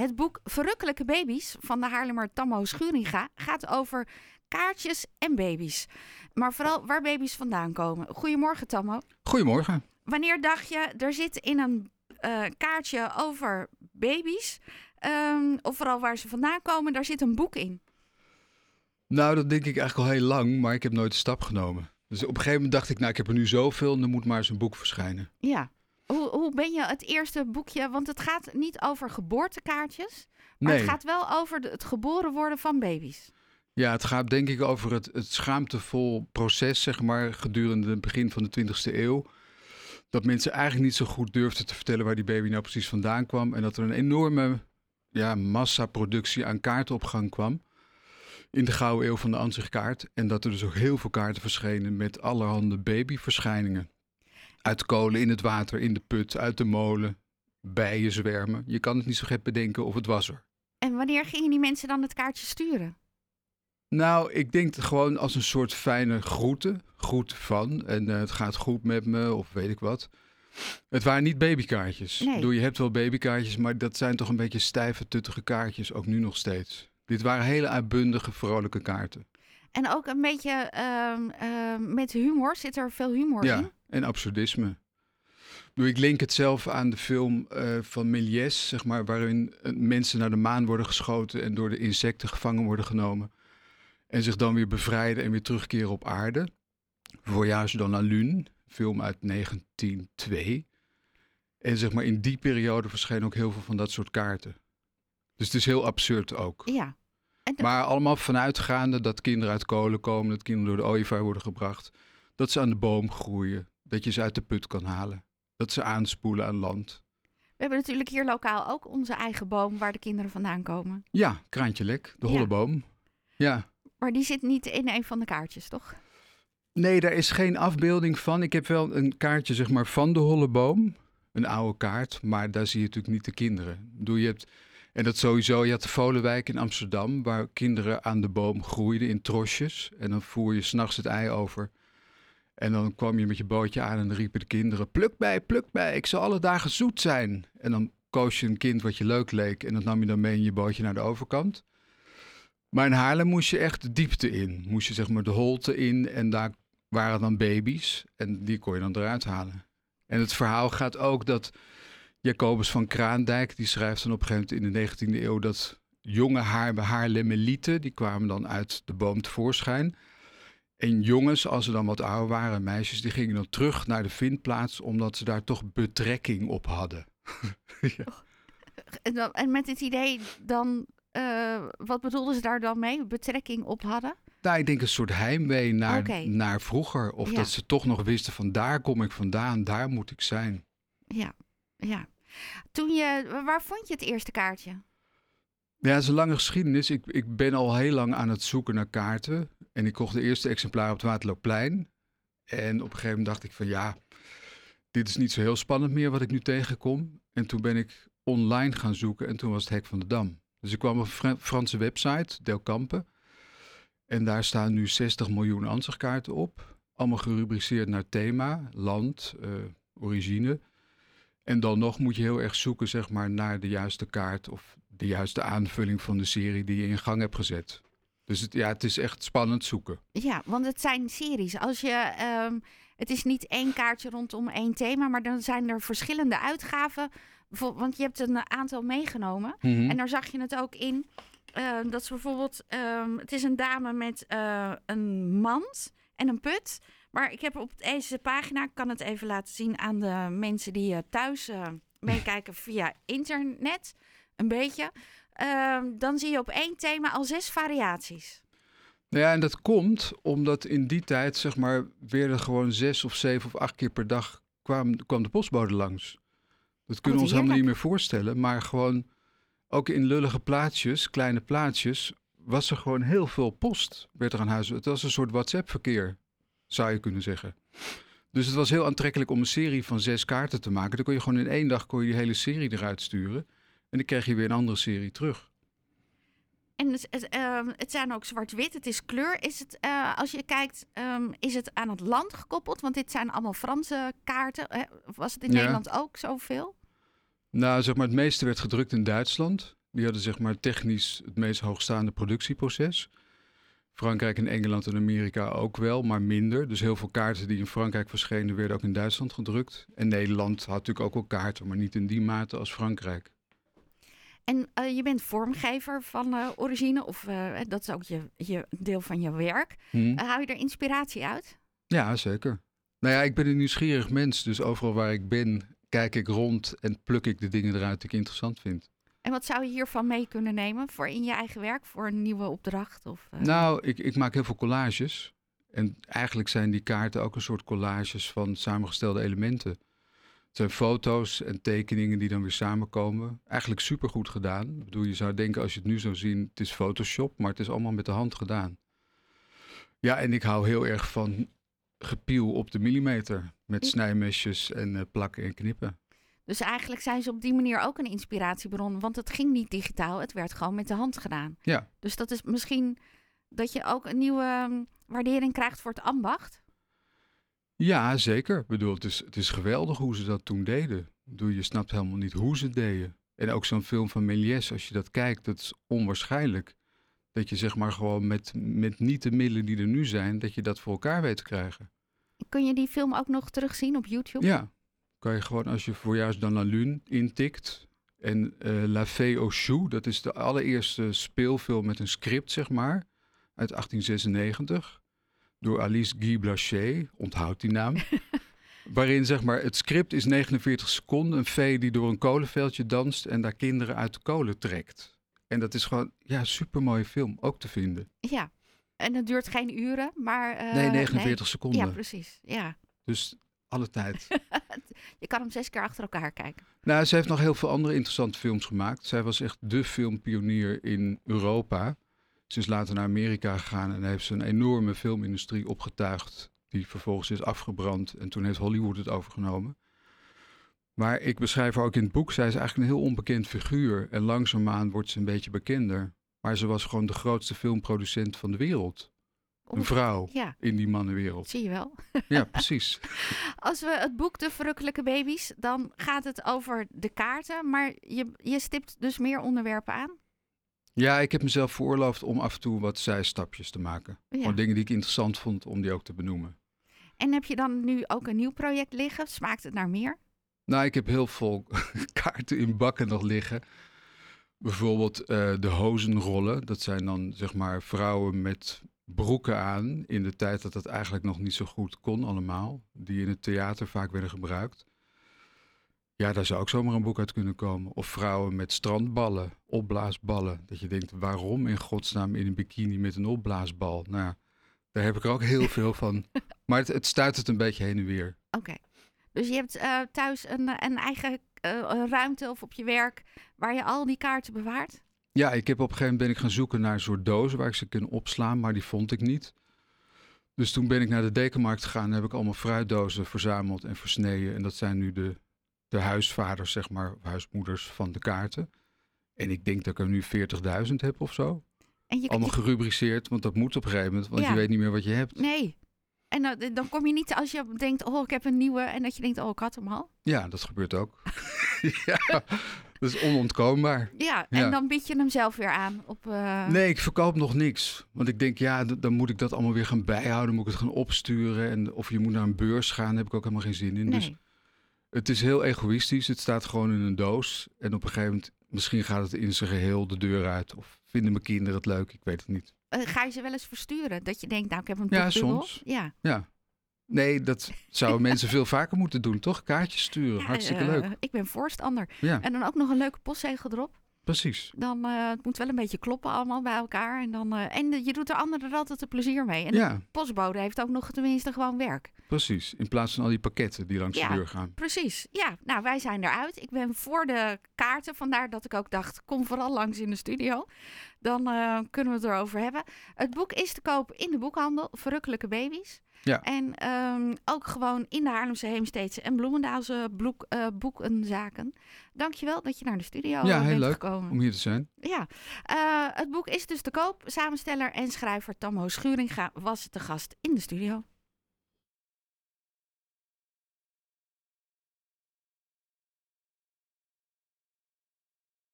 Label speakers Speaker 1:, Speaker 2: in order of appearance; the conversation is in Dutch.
Speaker 1: Het boek Verrukkelijke Baby's van de Haarlemmer Tammo Schuringa gaat over kaartjes en baby's. Maar vooral waar baby's vandaan komen. Goedemorgen Tammo.
Speaker 2: Goedemorgen.
Speaker 1: Wanneer dacht je, er zit in een uh, kaartje over baby's, um, of vooral waar ze vandaan komen, daar zit een boek in?
Speaker 2: Nou, dat denk ik eigenlijk al heel lang, maar ik heb nooit de stap genomen. Dus op een gegeven moment dacht ik, nou, ik heb er nu zoveel, dan moet maar eens een boek verschijnen.
Speaker 1: Ja. Hoe, hoe ben je het eerste boekje, want het gaat niet over geboortekaartjes, maar het gaat wel over het geboren worden van baby's.
Speaker 2: Ja, het gaat denk ik over het, het schaamtevol proces, zeg maar, gedurende het begin van de 20e eeuw. Dat mensen eigenlijk niet zo goed durfden te vertellen waar die baby nou precies vandaan kwam. En dat er een enorme ja, massaproductie aan kaarten op gang kwam. In de gouden eeuw van de ansichtkaart. En dat er dus ook heel veel kaarten verschenen met allerhande babyverschijningen. Uit kolen, in het water, in de put, uit de molen, bijen zwermen. Je kan het niet zo gek bedenken of het was er.
Speaker 1: En wanneer gingen die mensen dan het kaartje sturen?
Speaker 2: Nou, ik denk het gewoon als een soort fijne groeten. Groet van. En uh, het gaat goed met me, of weet ik wat. Het waren niet babykaartjes.
Speaker 1: Nee.
Speaker 2: Doe, je hebt wel babykaartjes, maar dat zijn toch een beetje stijve, tuttige kaartjes. Ook nu nog steeds. Dit waren hele uitbundige, vrolijke kaarten.
Speaker 1: En ook een beetje uh, met humor. Zit er veel humor
Speaker 2: ja,
Speaker 1: in?
Speaker 2: en absurdisme. Ik link het zelf aan de film uh, van Méliès, zeg maar, waarin mensen naar de maan worden geschoten en door de insecten gevangen worden genomen. En zich dan weer bevrijden en weer terugkeren op aarde. Voyage dans la Lune, film uit 1902. En zeg maar in die periode verschenen ook heel veel van dat soort kaarten. Dus het is heel absurd ook.
Speaker 1: Ja.
Speaker 2: Maar allemaal vanuitgaande dat kinderen uit kolen komen, dat kinderen door de ooievaar worden gebracht. Dat ze aan de boom groeien, dat je ze uit de put kan halen. Dat ze aanspoelen aan land.
Speaker 1: We hebben natuurlijk hier lokaal ook onze eigen boom waar de kinderen vandaan komen.
Speaker 2: Ja, Kraantje Lek, de holleboom. Ja.
Speaker 1: Maar die zit niet in een van de kaartjes, toch?
Speaker 2: Nee, daar is geen afbeelding van. Ik heb wel een kaartje zeg maar, van de holleboom. Een oude kaart, maar daar zie je natuurlijk niet de kinderen. Doe je hebt, en dat sowieso, je had de Volenwijk in Amsterdam, waar kinderen aan de boom groeiden in trosjes. En dan voer je s'nachts het ei over. En dan kwam je met je bootje aan en dan riepen de kinderen: Pluk bij, pluk bij, ik zal alle dagen zoet zijn. En dan koos je een kind wat je leuk leek en dat nam je dan mee in je bootje naar de overkant. Maar in Haarlem moest je echt de diepte in. Moest je zeg maar de holte in en daar waren dan baby's en die kon je dan eruit halen. En het verhaal gaat ook dat Jacobus van Kraandijk, die schrijft dan op een gegeven moment in de 19e eeuw dat jonge Haar Haarlemmelieten, die kwamen dan uit de boom tevoorschijn. En jongens, als ze dan wat ouder waren, meisjes, die gingen dan terug naar de vindplaats omdat ze daar toch betrekking op hadden.
Speaker 1: ja. En met het idee dan uh, wat bedoelden ze daar dan mee? Betrekking op hadden?
Speaker 2: Nou, ik denk een soort heimwee naar, okay. naar vroeger. Of ja. dat ze toch nog wisten van daar kom ik vandaan, daar moet ik zijn.
Speaker 1: Ja, ja. Toen je, waar vond je het eerste kaartje?
Speaker 2: Ja, het is een lange geschiedenis. Ik, ik ben al heel lang aan het zoeken naar kaarten. En ik kocht de eerste exemplaar op het Waterloopplein. En op een gegeven moment dacht ik van ja, dit is niet zo heel spannend meer wat ik nu tegenkom. En toen ben ik online gaan zoeken en toen was het Hek van de Dam. Dus ik kwam op een Franse website, Del Campe. En daar staan nu 60 miljoen ansichtkaarten op. Allemaal gerubriceerd naar thema, land, uh, origine. En dan nog moet je heel erg zoeken zeg maar, naar de juiste kaart of de juiste aanvulling van de serie die je in gang hebt gezet. Dus het, ja, het is echt spannend zoeken.
Speaker 1: Ja, want het zijn series. Als je, um, het is niet één kaartje rondom één thema, maar dan zijn er verschillende uitgaven want je hebt een aantal meegenomen.
Speaker 2: Mhm.
Speaker 1: En daar zag je het ook in. Uh, dat is bijvoorbeeld, uh, het is een dame met uh, een mand en een put. Maar ik heb op deze pagina, ik kan het even laten zien aan de mensen die thuis meekijken via internet, een beetje. Ehm, dan zie je op één thema al zes variaties.
Speaker 2: Nou ja, en dat komt omdat in die tijd, zeg maar, weer gewoon zes of zeven of acht keer per dag kwam, kwam de postbode langs. Dat kunnen we ons helemaal niet meer voorstellen. Maar gewoon, ook in lullige plaatsjes, kleine plaatsjes, was er gewoon heel veel post. Werd er aan huis. Het was een soort WhatsApp-verkeer, zou je kunnen zeggen. Dus het was heel aantrekkelijk om een serie van zes kaarten te maken. Dan kon je gewoon in één dag kon je die hele serie eruit sturen. En dan kreeg je weer een andere serie terug.
Speaker 1: En het, het, uh, het zijn ook zwart-wit, het is kleur. Is het, uh, als je kijkt, um, is het aan het land gekoppeld? Want dit zijn allemaal Franse kaarten. Was het in
Speaker 2: Ja.
Speaker 1: Nederland ook zoveel?
Speaker 2: Nou, zeg maar, het meeste werd gedrukt in Duitsland. Die hadden zeg maar technisch het meest hoogstaande productieproces. Frankrijk en Engeland en Amerika ook wel, maar minder. Dus heel veel kaarten die in Frankrijk verschenen, werden ook in Duitsland gedrukt. En Nederland had natuurlijk ook wel kaarten, maar niet in die mate als Frankrijk.
Speaker 1: En uh, je bent vormgever van uh, origine, of uh, dat is ook je, je deel van je werk.
Speaker 2: Hm.
Speaker 1: Haal je er inspiratie uit?
Speaker 2: Ja, zeker. Nou ja, ik ben een nieuwsgierig mens, dus overal waar ik ben, kijk ik rond en pluk ik de dingen eruit die ik interessant vind.
Speaker 1: En wat zou je hiervan mee kunnen nemen voor in je eigen werk, voor een nieuwe opdracht? Of, uh...
Speaker 2: Nou, ik, ik maak heel veel collages. En eigenlijk zijn die kaarten ook een soort collages van samengestelde elementen. Het zijn foto's en tekeningen die dan weer samenkomen. Eigenlijk supergoed gedaan. Ik bedoel, je zou denken als je het nu zou zien, het is Photoshop, maar het is allemaal met de hand gedaan. Ja, en ik hou heel erg van gepiel op de millimeter. Met snijmesjes en uh, plakken en knippen.
Speaker 1: Dus eigenlijk zijn ze op die manier ook een inspiratiebron. Want het ging niet digitaal, het werd gewoon met de hand gedaan.
Speaker 2: Ja.
Speaker 1: Dus dat is misschien dat je ook een nieuwe um, waardering krijgt voor het ambacht.
Speaker 2: Ja, zeker. Ik bedoel, het is, het is geweldig hoe ze dat toen deden. Bedoel, je snapt helemaal niet hoe ze het deden. En ook zo'n film van Méliès, als je dat kijkt, dat is onwaarschijnlijk. Dat je zeg maar gewoon met, met niet de middelen die er nu zijn, dat je dat voor elkaar weet te krijgen.
Speaker 1: Kun je die film ook nog terugzien op YouTube?
Speaker 2: Ja, kan je gewoon als je Voyage dans la Lune intikt. En uh, La Fée aux Choux, dat is de allereerste speelfilm met een script, zeg maar, uit 1896. Door Alice Guy Blaché, onthoud die naam. waarin, zeg maar, het script is 49 seconden. Een vee die door een kolenveldje danst en daar kinderen uit de kolen trekt. En dat is gewoon, ja, supermooie film, ook te vinden.
Speaker 1: Ja, en het duurt geen uren, maar... Uh,
Speaker 2: nee, 49
Speaker 1: nee.
Speaker 2: seconden.
Speaker 1: Ja, precies, ja.
Speaker 2: Dus alle tijd.
Speaker 1: je kan hem zes keer achter elkaar kijken.
Speaker 2: Nou, ze heeft nog heel veel andere interessante films gemaakt. Zij was echt de filmpionier in Europa. Ze is later naar Amerika gegaan en heeft ze een enorme filmindustrie opgetuigd. Die vervolgens is afgebrand en toen heeft Hollywood het overgenomen. Maar ik beschrijf haar ook in het boek. Zij is eigenlijk een heel onbekend figuur. En langzaamaan wordt ze een beetje bekender. Maar ze was gewoon de grootste filmproducent van de wereld. Een vrouw
Speaker 1: ja.
Speaker 2: in die mannenwereld.
Speaker 1: Zie je wel.
Speaker 2: Ja, precies.
Speaker 1: Als we het boek De Verrukkelijke Baby's, dan gaat het over de kaarten. Maar je, je stipt dus meer onderwerpen aan?
Speaker 2: Ja, ik heb mezelf veroorloofd om af en toe wat zijstapjes te maken.
Speaker 1: Ja.
Speaker 2: Gewoon dingen die ik interessant vond om die ook te benoemen.
Speaker 1: En heb je dan nu ook een nieuw project liggen? Smaakt het naar meer?
Speaker 2: Nou, ik heb heel veel kaarten in bakken nog liggen. Bijvoorbeeld uh, de hozenrollen. Dat zijn dan zeg maar vrouwen met broeken aan. In de tijd dat dat eigenlijk nog niet zo goed kon allemaal. Die in het theater vaak werden gebruikt. Ja, daar zou ook zomaar een boek uit kunnen komen. Of vrouwen met strandballen, opblaasballen. Dat je denkt, waarom in godsnaam in een bikini met een opblaasbal? Nou, ja, daar heb ik er ook heel veel van. Maar het, het stuit het een beetje heen en weer.
Speaker 1: Oké. Okay. Dus je hebt uh, thuis een, een eigen uh, ruimte of op je werk waar je al die kaarten bewaart?
Speaker 2: Ja, ik heb op een gegeven moment ben ik gaan zoeken naar een soort dozen waar ik ze kan opslaan, maar die vond ik niet. Dus toen ben ik naar de dekenmarkt gegaan en heb ik allemaal fruitdozen verzameld en versneden. En dat zijn nu de, de huisvaders, zeg maar, huismoeders van de kaarten. En ik denk dat ik er nu 40.000 heb of zo.
Speaker 1: En je,
Speaker 2: allemaal
Speaker 1: je,
Speaker 2: gerubriceerd, want dat moet op een gegeven moment, want
Speaker 1: Ja.
Speaker 2: je weet niet meer wat je hebt.
Speaker 1: Nee. En dan, dan kom je niet als je denkt, oh, ik heb een nieuwe. En dat je denkt, oh, ik had hem al.
Speaker 2: Ja, dat gebeurt ook. ja, dat is onontkoombaar.
Speaker 1: Ja, en
Speaker 2: Ja.
Speaker 1: dan bied je hem zelf weer aan. Op, eh,
Speaker 2: Nee, ik verkoop nog niks. Want ik denk, ja, dan moet ik dat allemaal weer gaan bijhouden. Moet ik het gaan opsturen. En of je moet naar een beurs gaan, daar heb ik ook helemaal geen zin in. Dus het is heel egoïstisch. Het staat gewoon in een doos. En op een gegeven moment, misschien gaat het in zijn geheel de deur uit. Of vinden mijn kinderen het leuk, ik weet het niet.
Speaker 1: Eh, ga je ze wel eens versturen? Dat je denkt, nou, ik heb hem
Speaker 2: Ja, soms.
Speaker 1: Ja.
Speaker 2: Ja. Nee, dat zouden mensen veel vaker moeten doen, toch? Kaartjes sturen,
Speaker 1: Ja,
Speaker 2: hartstikke
Speaker 1: eh,
Speaker 2: leuk.
Speaker 1: Ik ben voorstander.
Speaker 2: Ja,
Speaker 1: En dan ook nog een leuke postzegel erop.
Speaker 2: Precies.
Speaker 1: Dan eh, het moet wel een beetje kloppen allemaal bij elkaar. En, dan, eh, en je doet de anderen er altijd een plezier mee. En
Speaker 2: Ja,
Speaker 1: de postbode heeft ook nog tenminste gewoon werk.
Speaker 2: precies. In plaats van al die pakketten die langs
Speaker 1: Ja.
Speaker 2: de deur gaan.
Speaker 1: Precies. Ja, nou, wij zijn eruit. Ik ben voor de kaarten. Vandaar dat ik ook dacht, kom vooral langs in de studio. Dan eh, kunnen we het erover hebben. Het boek is te koop in de boekhandel. Verrukkelijke baby's.
Speaker 2: Ja.
Speaker 1: En ehm, ook gewoon in de Haarlemse, Heemsteedse en Bloemendaalse bloek, eh, boekenzaken. Dankjewel dat je naar de studio
Speaker 2: Ja,
Speaker 1: eh,
Speaker 2: heel
Speaker 1: bent
Speaker 2: leuk
Speaker 1: gekomen.
Speaker 2: Om hier te zijn.
Speaker 1: Ja, Eh, het boek is dus te koop. Samensteller en schrijver Tammo Schuringa was te gast in de studio.